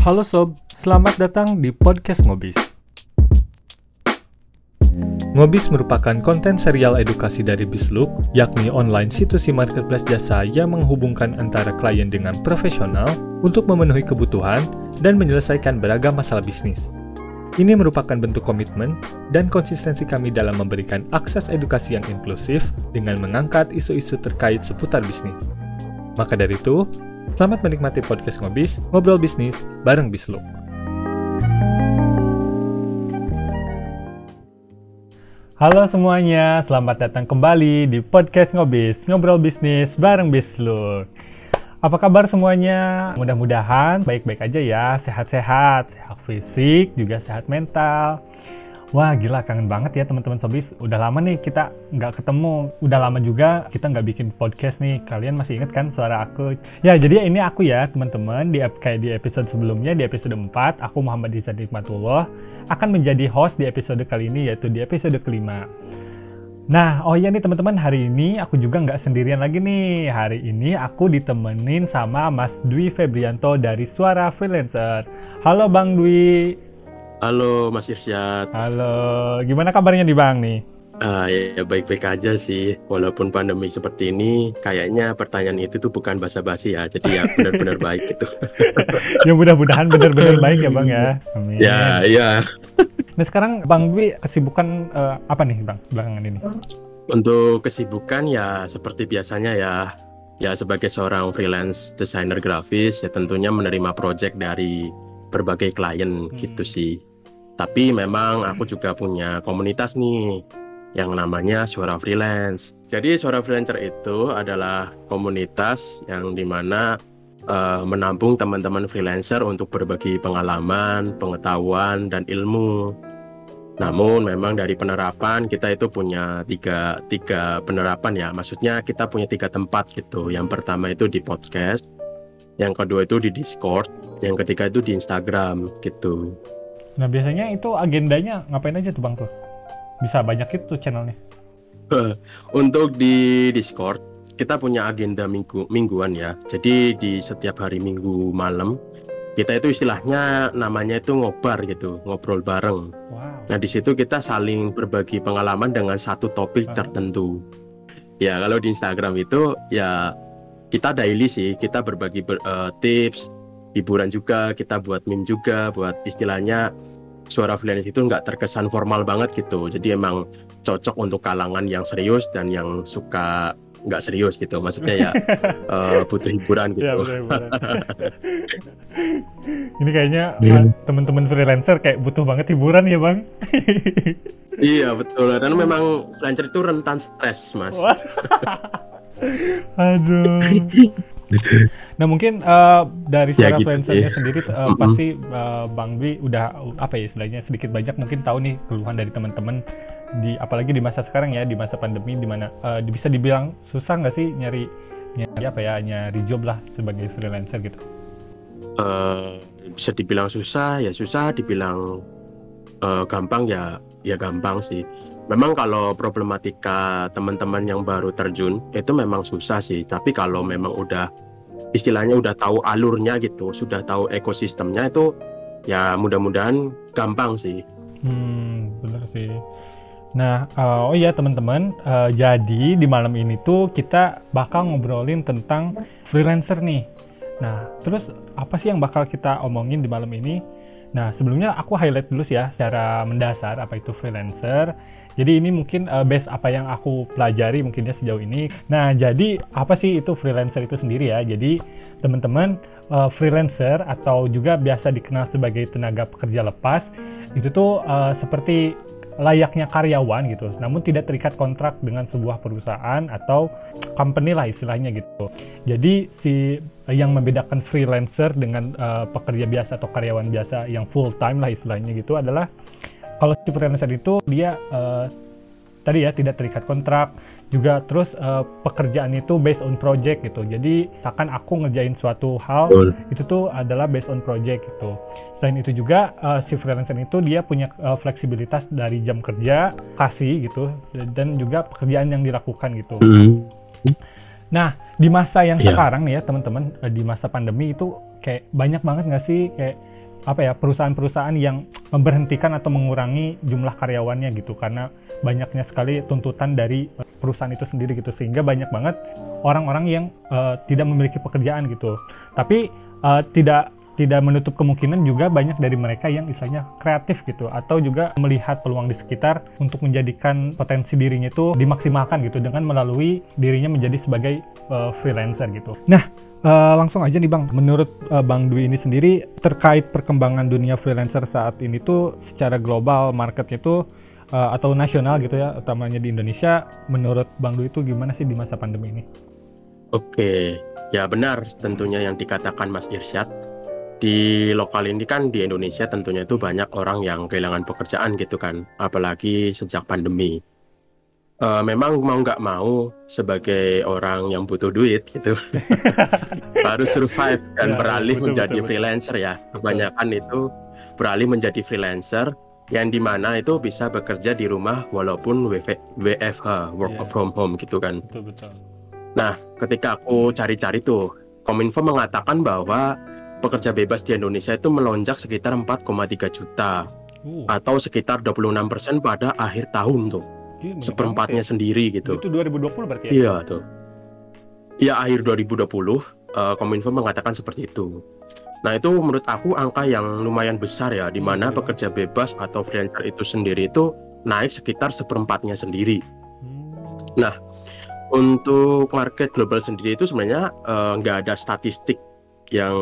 Halo Sob, selamat datang di Podcast Ngobis. Ngobis merupakan konten serial edukasi dari Bislook, yakni online situs marketplace jasa yang menghubungkan antara klien dengan profesional untuk memenuhi kebutuhan dan menyelesaikan beragam masalah bisnis. Ini merupakan bentuk komitmen dan konsistensi kami dalam memberikan akses edukasi yang inklusif dengan mengangkat isu-isu terkait seputar bisnis. Maka dari itu, selamat menikmati podcast Ngobis, Ngobrol Bisnis bareng Bislook. Halo semuanya, selamat datang kembali di podcast Ngobis, Ngobrol Bisnis bareng Bislook. Apa kabar semuanya? Mudah-mudahan baik-baik aja ya, sehat-sehat, sehat fisik, juga sehat mental. Wah gila kangen banget ya teman-teman sobis. Udah lama nih kita nggak ketemu. Udah lama juga kita nggak bikin podcast nih. Kalian masih inget kan suara aku? Ya jadi ini aku ya teman-teman. Di kayak di episode sebelumnya di episode 4 aku Muhammad Isa Nikmatullah akan menjadi host di episode kali ini yaitu di episode kelima. Nah, oh iya nih teman-teman, hari ini aku juga nggak sendirian lagi nih. Hari ini aku ditemenin sama Mas Dwi Febrianto dari Suara Freelancer. Halo Bang Dwi. Halo Mas Irsyad. Halo, gimana kabarnya di Bang nih? Uh, ya baik-baik aja sih, walaupun pandemi seperti ini, kayaknya pertanyaan itu tuh bukan basa-basi ya, jadi ya benar-benar baik gitu. ya mudah-mudahan benar-benar baik ya Bang ya. Amin. Ya, iya. Nah sekarang Bang Dwi kesibukan uh, apa nih Bang belakangan ini? Untuk kesibukan ya seperti biasanya ya, ya sebagai seorang freelance desainer grafis ya tentunya menerima project dari berbagai klien hmm. gitu sih. Tapi memang aku juga punya komunitas nih yang namanya Suara Freelance. Jadi Suara Freelancer itu adalah komunitas yang di mana uh, menampung teman-teman freelancer untuk berbagi pengalaman, pengetahuan, dan ilmu. Namun memang dari penerapan kita itu punya tiga, tiga penerapan ya. Maksudnya kita punya tiga tempat gitu. Yang pertama itu di podcast, yang kedua itu di Discord, yang ketiga itu di Instagram gitu. Nah biasanya itu agendanya ngapain aja tuh bang tuh? Bisa banyak itu channelnya. Untuk di Discord kita punya agenda minggu mingguan ya. Jadi di setiap hari Minggu malam kita itu istilahnya namanya itu ngobar gitu, ngobrol bareng. Wow. Nah di situ kita saling berbagi pengalaman dengan satu topik wow. tertentu. Ya kalau di Instagram itu ya kita daily sih, kita berbagi ber, uh, tips, hiburan juga kita buat meme juga buat istilahnya suara freelance itu nggak terkesan formal banget gitu. Jadi emang cocok untuk kalangan yang serius dan yang suka nggak serius gitu. Maksudnya ya uh, butuh hiburan gitu. Ya, ini kayaknya yeah. teman-teman freelancer kayak butuh banget hiburan ya bang? Iya betul. Dan memang freelancer itu rentan stres mas. Aduh nah mungkin uh, dari suara ya, gitu sendiri uh, pasti uh, Bang Dwi udah apa ya istilahnya sedikit banyak mungkin tahu nih keluhan dari teman-teman di apalagi di masa sekarang ya di masa pandemi di mana uh, bisa dibilang susah nggak sih nyari nyari apa ya nyari job lah sebagai freelancer gitu. Uh, bisa dibilang susah ya susah, dibilang uh, gampang ya ya gampang sih. Memang kalau problematika teman-teman yang baru terjun itu memang susah sih. Tapi kalau memang udah istilahnya udah tahu alurnya gitu, sudah tahu ekosistemnya itu ya mudah-mudahan gampang sih. Hmm, benar sih. Nah, uh, oh iya teman-teman, uh, jadi di malam ini tuh kita bakal ngobrolin tentang freelancer nih. Nah, terus apa sih yang bakal kita omongin di malam ini? Nah, sebelumnya aku highlight dulu sih ya secara mendasar apa itu freelancer. Jadi ini mungkin uh, base apa yang aku pelajari mungkin ya sejauh ini. Nah, jadi apa sih itu freelancer itu sendiri ya? Jadi teman-teman uh, freelancer atau juga biasa dikenal sebagai tenaga pekerja lepas itu tuh uh, seperti layaknya karyawan gitu, namun tidak terikat kontrak dengan sebuah perusahaan atau company lah istilahnya gitu. Jadi si yang membedakan freelancer dengan uh, pekerja biasa atau karyawan biasa yang full time lah istilahnya gitu adalah kalau si freelancer itu dia uh, tadi ya tidak terikat kontrak juga terus uh, pekerjaan itu based on project gitu jadi akan aku ngerjain suatu hal Betul. itu tuh adalah based on project gitu selain itu juga uh, si freelancer itu dia punya uh, fleksibilitas dari jam kerja kasih gitu dan juga pekerjaan yang dilakukan gitu mm. nah di masa yang yeah. sekarang nih ya teman-teman di masa pandemi itu kayak banyak banget nggak sih kayak apa ya perusahaan-perusahaan yang memberhentikan atau mengurangi jumlah karyawannya gitu. Karena banyaknya sekali tuntutan dari eh, perusahaan itu sendiri gitu. Sehingga banyak banget orang-orang yang uh, tidak memiliki pekerjaan gitu. Tapi uh, tidak tidak menutup kemungkinan juga banyak dari mereka yang istilahnya kreatif gitu. Atau juga melihat peluang di sekitar untuk menjadikan potensi dirinya itu dimaksimalkan gitu. Dengan melalui dirinya menjadi sebagai uh, freelancer gitu. Nah, Uh, langsung aja nih Bang, menurut uh, Bang Dwi ini sendiri terkait perkembangan dunia freelancer saat ini tuh secara global marketnya tuh uh, atau nasional gitu ya, utamanya di Indonesia, menurut Bang Dwi itu gimana sih di masa pandemi ini? Oke, ya benar tentunya yang dikatakan Mas Irsyad. Di lokal ini kan di Indonesia tentunya itu banyak orang yang kehilangan pekerjaan gitu kan, apalagi sejak pandemi uh, memang mau nggak mau sebagai orang yang butuh duit gitu harus survive dan ya, beralih betul, menjadi betul, freelancer ya kebanyakan betul. itu beralih menjadi freelancer yang di mana itu bisa bekerja di rumah walaupun WF, WFH work ya. from home gitu kan betul, betul. nah ketika aku cari-cari tuh Kominfo mengatakan bahwa pekerja bebas di Indonesia itu melonjak sekitar 4,3 juta uh. atau sekitar 26% pada akhir tahun tuh Seperempatnya ya. sendiri gitu. Itu 2020 berarti ya? Iya tuh. Ya akhir 2020 uh, eh, Kominfo mengatakan seperti itu. Nah itu menurut aku angka yang lumayan besar ya, di mana hmm, pekerja bebas atau freelancer itu sendiri itu naik sekitar seperempatnya sendiri. Hmm. Nah untuk market global sendiri itu sebenarnya eh, nggak uh, ada statistik yang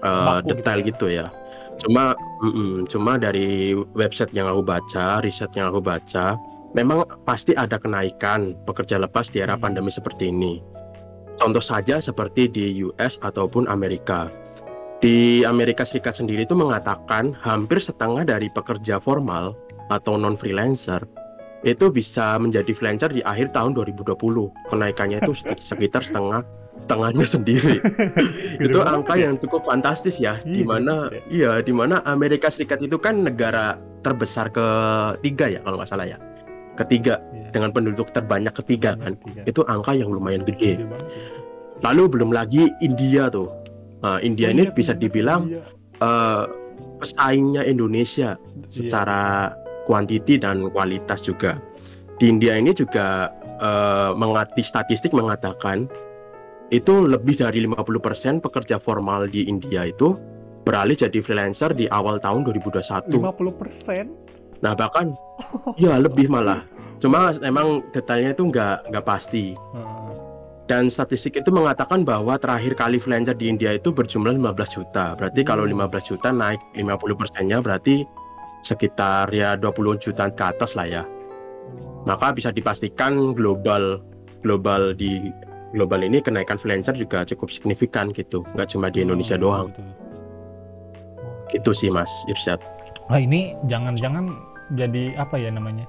uh, detail gitu ya. gitu ya. Cuma, mm -mm, cuma dari website yang aku baca, riset yang aku baca, memang pasti ada kenaikan pekerja lepas di era pandemi seperti ini. Contoh saja seperti di US ataupun Amerika. Di Amerika Serikat sendiri itu mengatakan hampir setengah dari pekerja formal atau non freelancer itu bisa menjadi freelancer di akhir tahun 2020. Kenaikannya itu sekitar setengah setengahnya sendiri. itu angka ya? yang cukup fantastis ya, di mana iya di mana Amerika Serikat itu kan negara terbesar ketiga ya kalau nggak salah ya ketiga yeah. dengan penduduk terbanyak ketiga kan ketiga. itu angka yang lumayan gede. Lalu belum lagi India tuh. Nah, India ini iya, bisa dibilang uh, pesaingnya Indonesia yeah. secara kuantiti dan kualitas juga. Di India ini juga uh, mengati statistik mengatakan itu lebih dari 50% pekerja formal di India itu beralih jadi freelancer di awal tahun 2021. 50%? Nah bahkan ya lebih malah. Cuma emang detailnya itu nggak nggak pasti. Hmm. Dan statistik itu mengatakan bahwa terakhir kali freelancer di India itu berjumlah 15 juta. Berarti kalau 15 hmm. juta naik 50 persennya berarti sekitar ya 20 juta ke atas lah ya. Maka bisa dipastikan global global di global ini kenaikan freelancer juga cukup signifikan gitu. Nggak cuma di Indonesia oh, doang. Gitu sih Mas Irsyad. Nah ini jangan-jangan jadi apa ya namanya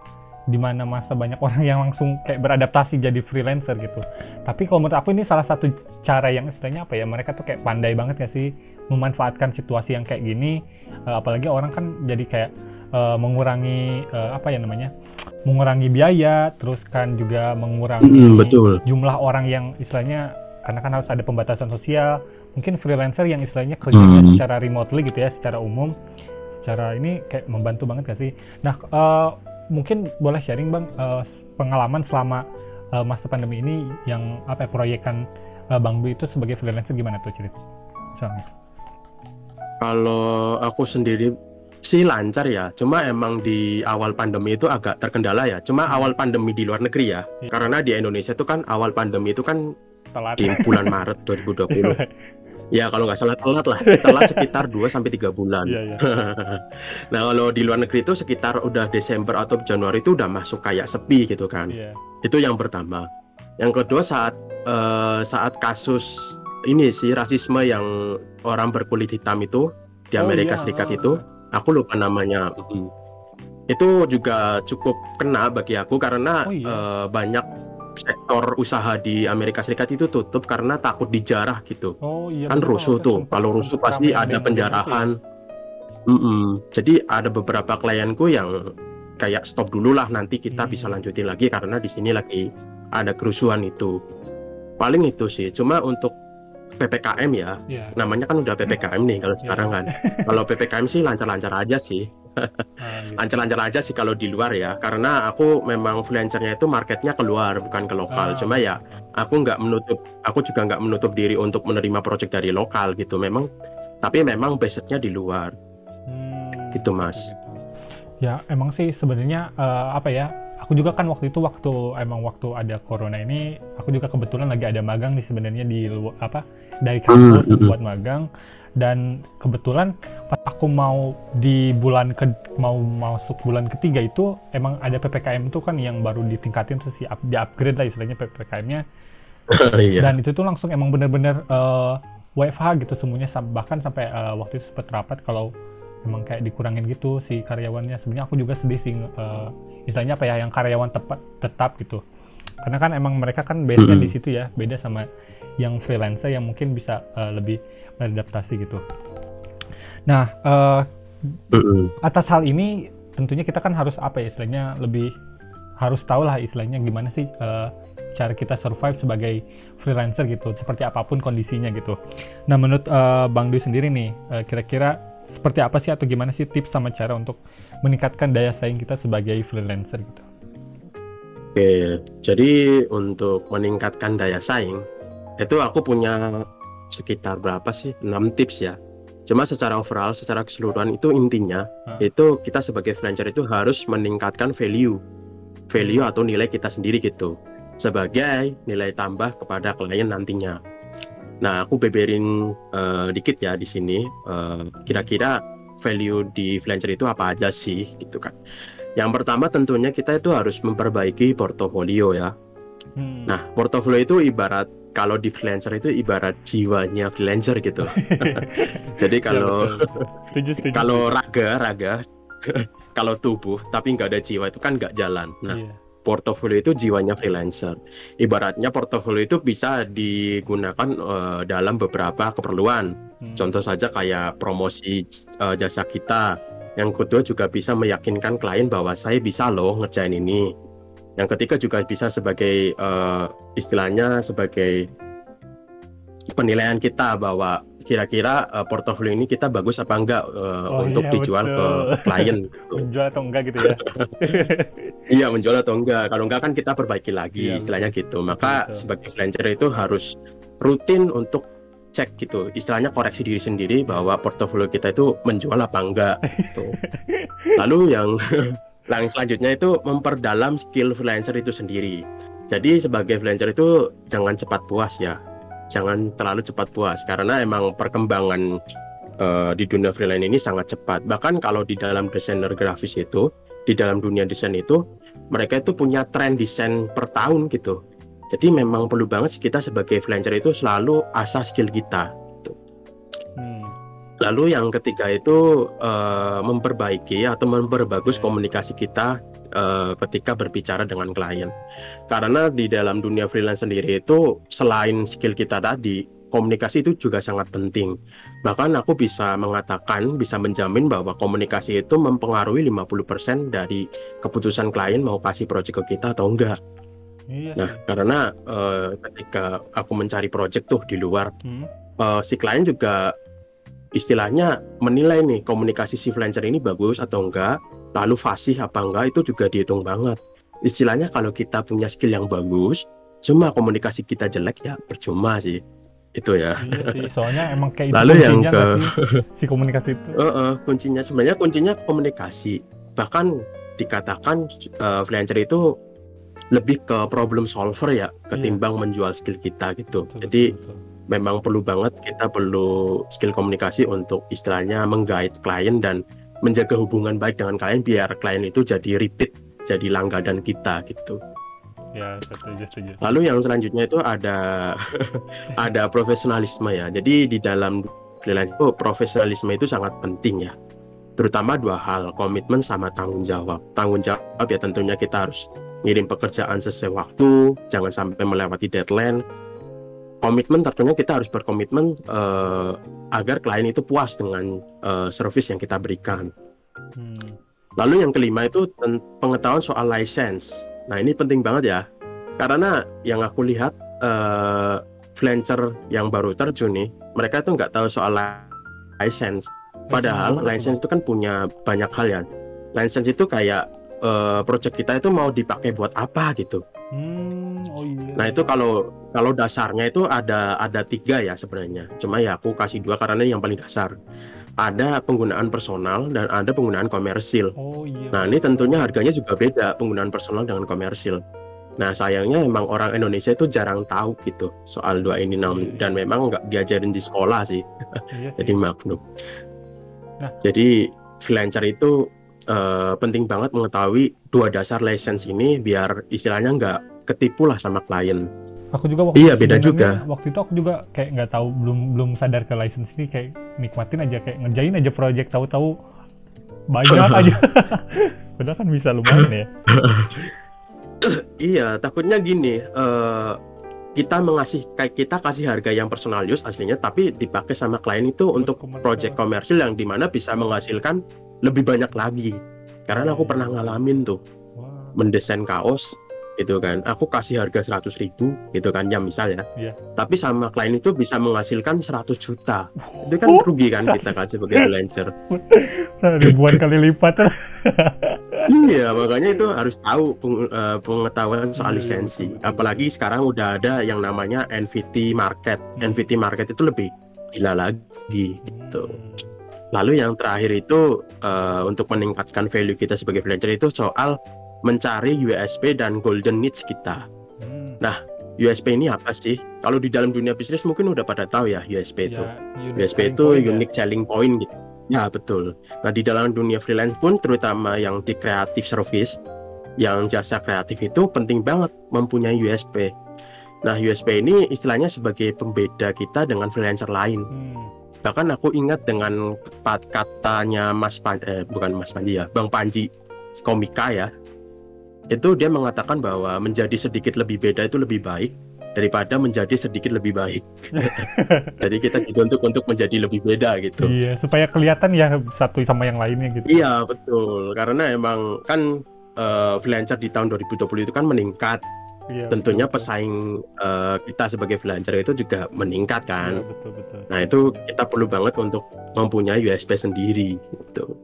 di mana masa banyak orang yang langsung kayak beradaptasi jadi freelancer gitu. Tapi kalau menurut aku ini salah satu cara yang istilahnya apa ya mereka tuh kayak pandai banget ya sih memanfaatkan situasi yang kayak gini. Uh, apalagi orang kan jadi kayak uh, mengurangi uh, apa ya namanya mengurangi biaya, terus kan juga mengurangi mm, betul. jumlah orang yang istilahnya karena kan harus ada pembatasan sosial. Mungkin freelancer yang istilahnya kerjanya mm. secara remotely gitu ya, secara umum cara ini kayak membantu banget gak sih? Nah, uh, mungkin boleh sharing bang uh, pengalaman selama uh, masa pandemi ini yang apa ya, proyekan uh, Bang Bu itu sebagai freelancer gimana tuh cerita? Misalnya. Kalau aku sendiri sih lancar ya, cuma emang di awal pandemi itu agak terkendala ya. Cuma hmm. awal pandemi di luar negeri ya, ya. karena di Indonesia itu kan awal pandemi itu kan Telat. di bulan Maret 2020. Ya kalau nggak salah telat lah, telat sekitar 2 sampai tiga bulan. Yeah, yeah. nah kalau di luar negeri itu sekitar udah Desember atau Januari itu udah masuk kayak sepi gitu kan. Yeah. Itu yang pertama. Yang kedua saat uh, saat kasus ini sih rasisme yang orang berkulit hitam itu di oh, Amerika oh, iya. Serikat itu, aku lupa namanya. Itu juga cukup kena bagi aku karena oh, iya. uh, banyak sektor usaha di Amerika Serikat itu tutup karena takut dijarah gitu. Oh iya. Kan rusuh tuh. Kalau rusuh pasti ada penjarahan. Mm -mm. Jadi ada beberapa klienku yang kayak stop dulu lah nanti kita hmm. bisa lanjutin lagi karena di sini lagi ada kerusuhan itu. Paling itu sih. Cuma untuk PPKM ya. Iya. Namanya kan udah PPKM nih kalau sekarang kan. Kalau PPKM sih lancar-lancar aja sih. Ah, gitu. Lancar-lancar aja sih kalau di luar ya. Karena aku memang freelancernya itu marketnya keluar bukan ke lokal. Ah, Cuma ya aku nggak menutup, aku juga nggak menutup diri untuk menerima project dari lokal gitu. Memang, tapi memang basicnya di luar. Hmm, Gitu, Mas. gitu. Ya emang sih sebenarnya eh, apa ya? Aku juga kan waktu itu waktu emang waktu ada corona ini, aku juga kebetulan lagi ada magang di sebenarnya di luar apa dari kampus Hmm, hmm, buat magang dan kebetulan pas aku mau di bulan ke mau masuk bulan ketiga itu emang ada ppkm itu kan yang baru ditingkatin terus di, up- di upgrade lah istilahnya ppkm-nya Iya. dan itu tuh langsung emang bener-bener eh, WFH gitu semuanya bahkan sampai eh, waktu itu sempat rapat kalau emang kayak dikurangin gitu si karyawannya. Sebenarnya aku juga sedih sih eh, istilahnya apa ya yang karyawan tepat tetap gitu. Karena kan emang mereka kan base-nya di situ ya beda sama yang freelancer yang mungkin bisa eh, lebih beradaptasi gitu nah Mm-mm. atas hal ini tentunya kita kan harus apa ya istilahnya lebih harus tahu lah istilahnya gimana sih eh, cara kita survive sebagai freelancer gitu seperti apa pun kondisinya gitu. Nah menurut eh, Bang Dwi sendiri nih eh, kira-kira seperti apa sih atau gimana sih tips sama cara untuk meningkatkan daya saing kita sebagai freelancer gitu? Oke, jadi untuk meningkatkan daya saing, itu aku punya sekitar berapa sih? 6 tips ya. Cuma secara overall, secara keseluruhan itu intinya, Hah? itu kita sebagai freelancer itu harus meningkatkan value. Value atau nilai kita sendiri gitu. Sebagai nilai tambah kepada klien nantinya. Nah, aku beberin eh, dikit ya di sini. eh, Kira-kira value di freelancer itu apa aja sih gitu kan. Yang pertama tentunya kita itu harus memperbaiki portofolio ya. Hmm. Nah, portofolio itu ibarat kalau di freelancer itu ibarat jiwanya freelancer gitu. Jadi Ya, kalau kalau raga raga kalau tubuh tapi nggak ada jiwa itu kan nggak jalan. Nah, Iya. portofolio itu jiwanya freelancer. Ibaratnya portofolio itu bisa digunakan eh, dalam beberapa keperluan. Hmm. Contoh saja kayak promosi eh, jasa kita. Yang kedua juga bisa meyakinkan klien bahwa saya bisa loh ngerjain ini. Yang ketiga juga bisa sebagai eh, istilahnya sebagai penilaian kita bahwa kira-kira eh, portofolio ini kita bagus apa enggak eh, Oh, untuk iya, dijual betul. ke klien. gitu. menjual atau enggak gitu ya? Iya menjual atau enggak. Kalau enggak kan kita perbaiki lagi Iya, istilahnya gitu. Maka Betul. sebagai freelancer itu harus rutin untuk cek gitu. Istilahnya koreksi diri sendiri bahwa portofolio kita itu menjual apa enggak gitu. Lalu yang yang selanjutnya itu memperdalam skill freelancer itu sendiri. Jadi sebagai freelancer itu jangan cepat puas ya. Jangan terlalu cepat puas karena emang perkembangan eh, di dunia freelance ini sangat cepat. Bahkan kalau di dalam desainer grafis itu, di dalam dunia desain itu, mereka itu punya tren desain per tahun gitu. Jadi memang perlu banget kita sebagai freelancer itu selalu asah skill kita. Lalu yang ketiga itu eh, memperbaiki atau memperbagus komunikasi kita eh, ketika berbicara dengan klien. Karena di dalam dunia freelance sendiri itu selain skill kita tadi, komunikasi itu juga sangat penting. Bahkan aku bisa mengatakan, bisa menjamin bahwa komunikasi itu mempengaruhi 50% dari keputusan klien mau kasih project ke kita atau enggak. Iya. Nah, karena eh, ketika aku mencari project tuh di luar Hmm. eh, si klien juga istilahnya menilai nih komunikasi si freelancer ini bagus atau enggak, lalu fasih apa enggak itu juga dihitung banget. Istilahnya kalau kita punya skill yang bagus, cuma komunikasi kita jelek ya percuma sih. Itu ya. Iya sih, soalnya emang kayak Lalu yang ke- si komunikasi itu. Eh, eh, kuncinya sebenarnya kuncinya komunikasi. Bahkan dikatakan eh, freelancer itu lebih ke problem solver ya ketimbang menjual skill kita gitu. Betul, Jadi betul, betul. Memang perlu banget kita perlu skill komunikasi untuk istilahnya menggait klien dan menjaga hubungan baik dengan klien biar klien itu jadi repeat jadi langganan kita gitu. ya setuju setuju. Lalu yang selanjutnya itu ada ada profesionalisme ya. Jadi di dalam freelance itu profesionalisme itu sangat penting ya. Terutama dua hal, komitmen sama tanggung jawab. Tanggung jawab ya tentunya kita harus ngirim pekerjaan sesuai waktu, jangan sampai melewati deadline. Komitmen tentunya kita harus berkomitmen eh, agar klien itu puas dengan eh, service yang kita berikan. Hmm. Lalu yang kelima itu pengetahuan soal license. Nah ini penting banget ya, karena yang aku lihat eh, freelancer yang baru terjun nih, mereka tuh nggak tahu soal license. Padahal license itu kan punya banyak hal ya. License itu kayak uh, project kita itu mau dipakai buat apa gitu. Hmm, oh iya. Nah itu kalau kalau dasarnya itu ada ada tiga ya sebenarnya. Cuma ya aku kasih dua karena yang paling dasar. Ada penggunaan personal dan ada penggunaan komersil. Oh iya. Nah ini tentunya harganya juga beda penggunaan personal dengan komersil. Nah sayangnya memang orang Indonesia itu jarang tahu gitu soal dua ini iya. dan memang nggak diajarin di sekolah sih. Iya. Jadi maklum. Nah. Jadi freelancer itu eh, penting banget mengetahui dua dasar license ini biar istilahnya nggak ketipu lah sama klien. Aku juga waktu Iya, beda juga. waktu itu aku juga kayak nggak tahu belum belum sadar ke license ini kayak nikmatin aja kayak ngerjain aja project tahu-tahu banyak aja padahal kan bisa lumayan ya Iya, takutnya gini, eh, kita mengasih kayak kita kasih harga yang personal use aslinya, tapi dipakai sama klien itu untuk komersial. project komersil yang di mana bisa menghasilkan lebih banyak lagi. Karena aku pernah ngalamin tuh mendesain kaos gitu kan, aku kasih harga 100.000 ribu gitu kan ya misal ya. Iya. Tapi sama klien itu bisa menghasilkan 100 juta. Itu kan rugi kan kita kan sebagai freelancer. ribuan kali lipat Iya, makanya itu harus tahu peng- eh, pengetahuan soal Iya, iya, lisensi. betul. Apalagi sekarang udah ada yang namanya NVT market. NVT market itu lebih gila lagi gitu. Hmm. Lalu yang terakhir itu eh, untuk meningkatkan value kita sebagai freelancer itu soal mencari USP dan golden niche kita. Hmm. USP ini apa sih? Kalau di dalam dunia bisnis mungkin udah pada tahu ya USP itu. Ya, unique USP itu point ya. unique selling point gitu. Ya betul. Nah di dalam dunia freelance pun terutama yang di creative service, yang jasa kreatif itu penting banget mempunyai USP. Nah USP ini istilahnya sebagai pembeda kita dengan freelancer lain. Hmm. Bahkan aku ingat dengan katanya Mas Pan, eh, bukan Mas Panji ya, Bang Panji komika ya. Itu dia mengatakan bahwa menjadi sedikit lebih beda itu lebih baik daripada menjadi sedikit lebih baik. Jadi kita dibentuk untuk menjadi lebih beda gitu. Iya, supaya kelihatan ya satu sama yang lainnya gitu. Iya betul, karena emang kan eh, freelancer di tahun 2020 itu kan meningkat. Iya, Tentunya betul, betul. pesaing eh, kita sebagai freelancer itu juga meningkat Iya, kan. betul betul. Nah itu kita perlu banget untuk mempunyai USP sendiri gitu.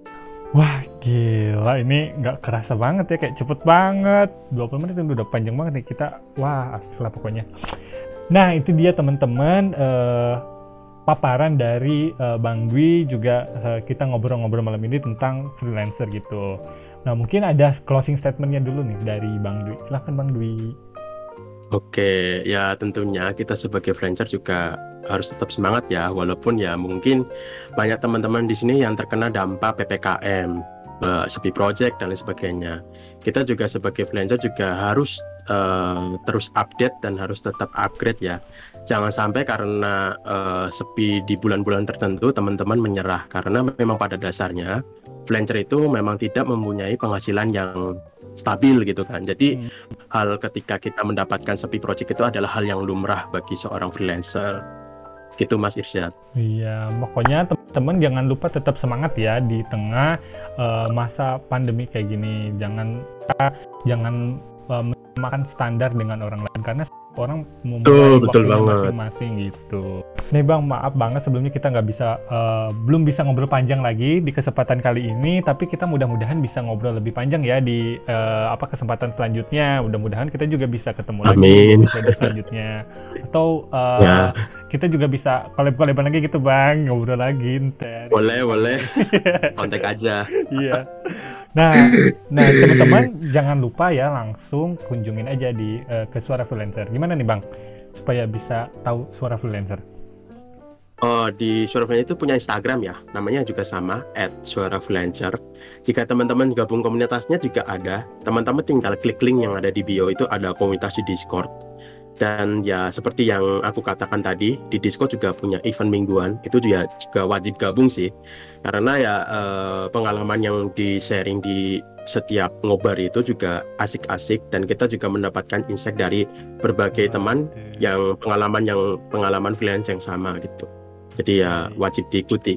Wah gila. Ini nggak kerasa banget ya kayak cepet banget. 20 menit itu udah panjang banget nih kita. Wah asli lah pokoknya. Nah itu dia teman-teman. Eh, paparan dari eh, Bang Dwi juga eh, kita ngobrol-ngobrol malam ini tentang freelancer gitu. Nah mungkin ada closing statementnya dulu nih dari Bang Dwi. Silahkan Bang Dwi. Oke, ya tentunya kita sebagai freelancer juga harus tetap semangat ya, walaupun ya mungkin banyak teman-teman di sini yang terkena dampak PPKM, eh, sepi project dan lain sebagainya. Kita juga sebagai freelancer juga harus eh, terus update dan harus tetap upgrade ya. Jangan sampai karena eh, sepi di bulan-bulan tertentu teman-teman menyerah karena memang pada dasarnya freelancer itu memang tidak mempunyai penghasilan yang stabil gitu kan. Jadi Hmm. hal ketika kita mendapatkan sepi project itu adalah hal yang lumrah bagi seorang freelancer. Gitu Mas Irsyad. Iya, pokoknya teman-teman jangan lupa tetap semangat ya di tengah eh, masa pandemi kayak gini. Jangan jangan eh, makan standar dengan orang lain karena orang memulai betul banget. masing-masing gitu. Nih Bang, maaf banget sebelumnya kita nggak bisa eh, belum bisa ngobrol panjang lagi di kesempatan kali ini, tapi kita mudah-mudahan bisa ngobrol lebih panjang ya di eh, apa kesempatan selanjutnya. Mudah-mudahan kita juga bisa ketemu lagi di Amin. episode selanjutnya. Atau eh, Ya. kita juga bisa collab-collaban lagi gitu bang ngobrol lagi ntar Boleh, boleh. Kontak aja. iya nah nah teman-teman jangan lupa ya langsung kunjungin aja di eh, ke suara freelancer gimana nih bang supaya bisa tahu suara freelancer Oh, di Suara Freelancer itu punya Instagram ya, namanya juga sama @suara freelancer. Jika teman-teman gabung komunitasnya juga ada, teman-teman tinggal klik link yang ada di bio itu ada komunitas di Discord. Dan ya seperti yang aku katakan tadi, di Discord juga punya event mingguan, itu juga juga wajib gabung sih. Karena ya eh, pengalaman yang di sharing di setiap ngobar itu juga asik-asik dan kita juga mendapatkan insight dari berbagai teman yang pengalaman yang pengalaman freelance yang sama gitu. Jadi ya wajib diikuti.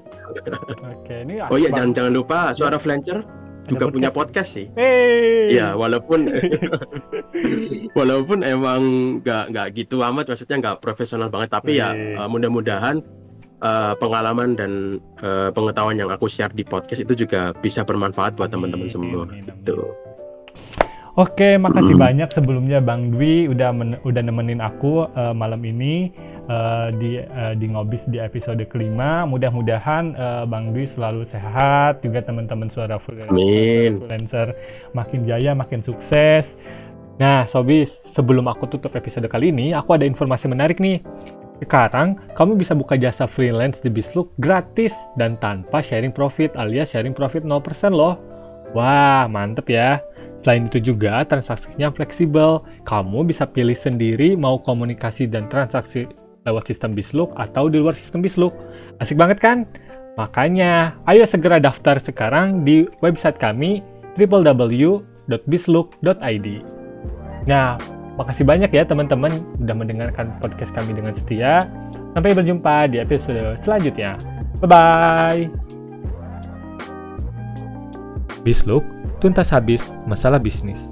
oke ini Oh iya jangan jangan lupa suara freelancer juga podcast? punya podcast sih. Hey. Iya, walaupun walaupun emang nggak nggak gitu amat, maksudnya nggak profesional banget, tapi ya Wih. uh, mudah-mudahan uh, pengalaman dan uh, pengetahuan yang aku share di podcast itu juga bisa bermanfaat buat teman-teman semua. Gitu. Oke, makasih Hmm. banyak sebelumnya Bang Dwi udah men- udah nemenin aku eh, malam ini eh, di eh, di ngobis di episode kelima. Mudah-mudahan eh, Bang Dwi selalu sehat, juga teman-teman suara freelancer makin jaya, makin sukses. Nah, Sobis, sebelum aku tutup episode kali ini, aku ada informasi menarik nih. Sekarang, kamu bisa buka jasa freelance di Bislook gratis dan tanpa sharing profit alias sharing profit 0% loh. Wah, mantep ya. Selain itu juga transaksinya fleksibel. Kamu bisa pilih sendiri mau komunikasi dan transaksi lewat sistem Bislook atau di luar sistem Bislook. Asik banget kan? Makanya, ayo segera daftar sekarang di website kami www.bislook.id. Nah, makasih banyak ya teman-teman udah mendengarkan podcast kami dengan setia. Sampai berjumpa di episode selanjutnya. Bye-bye. Bislook, tuntas habis masalah bisnis.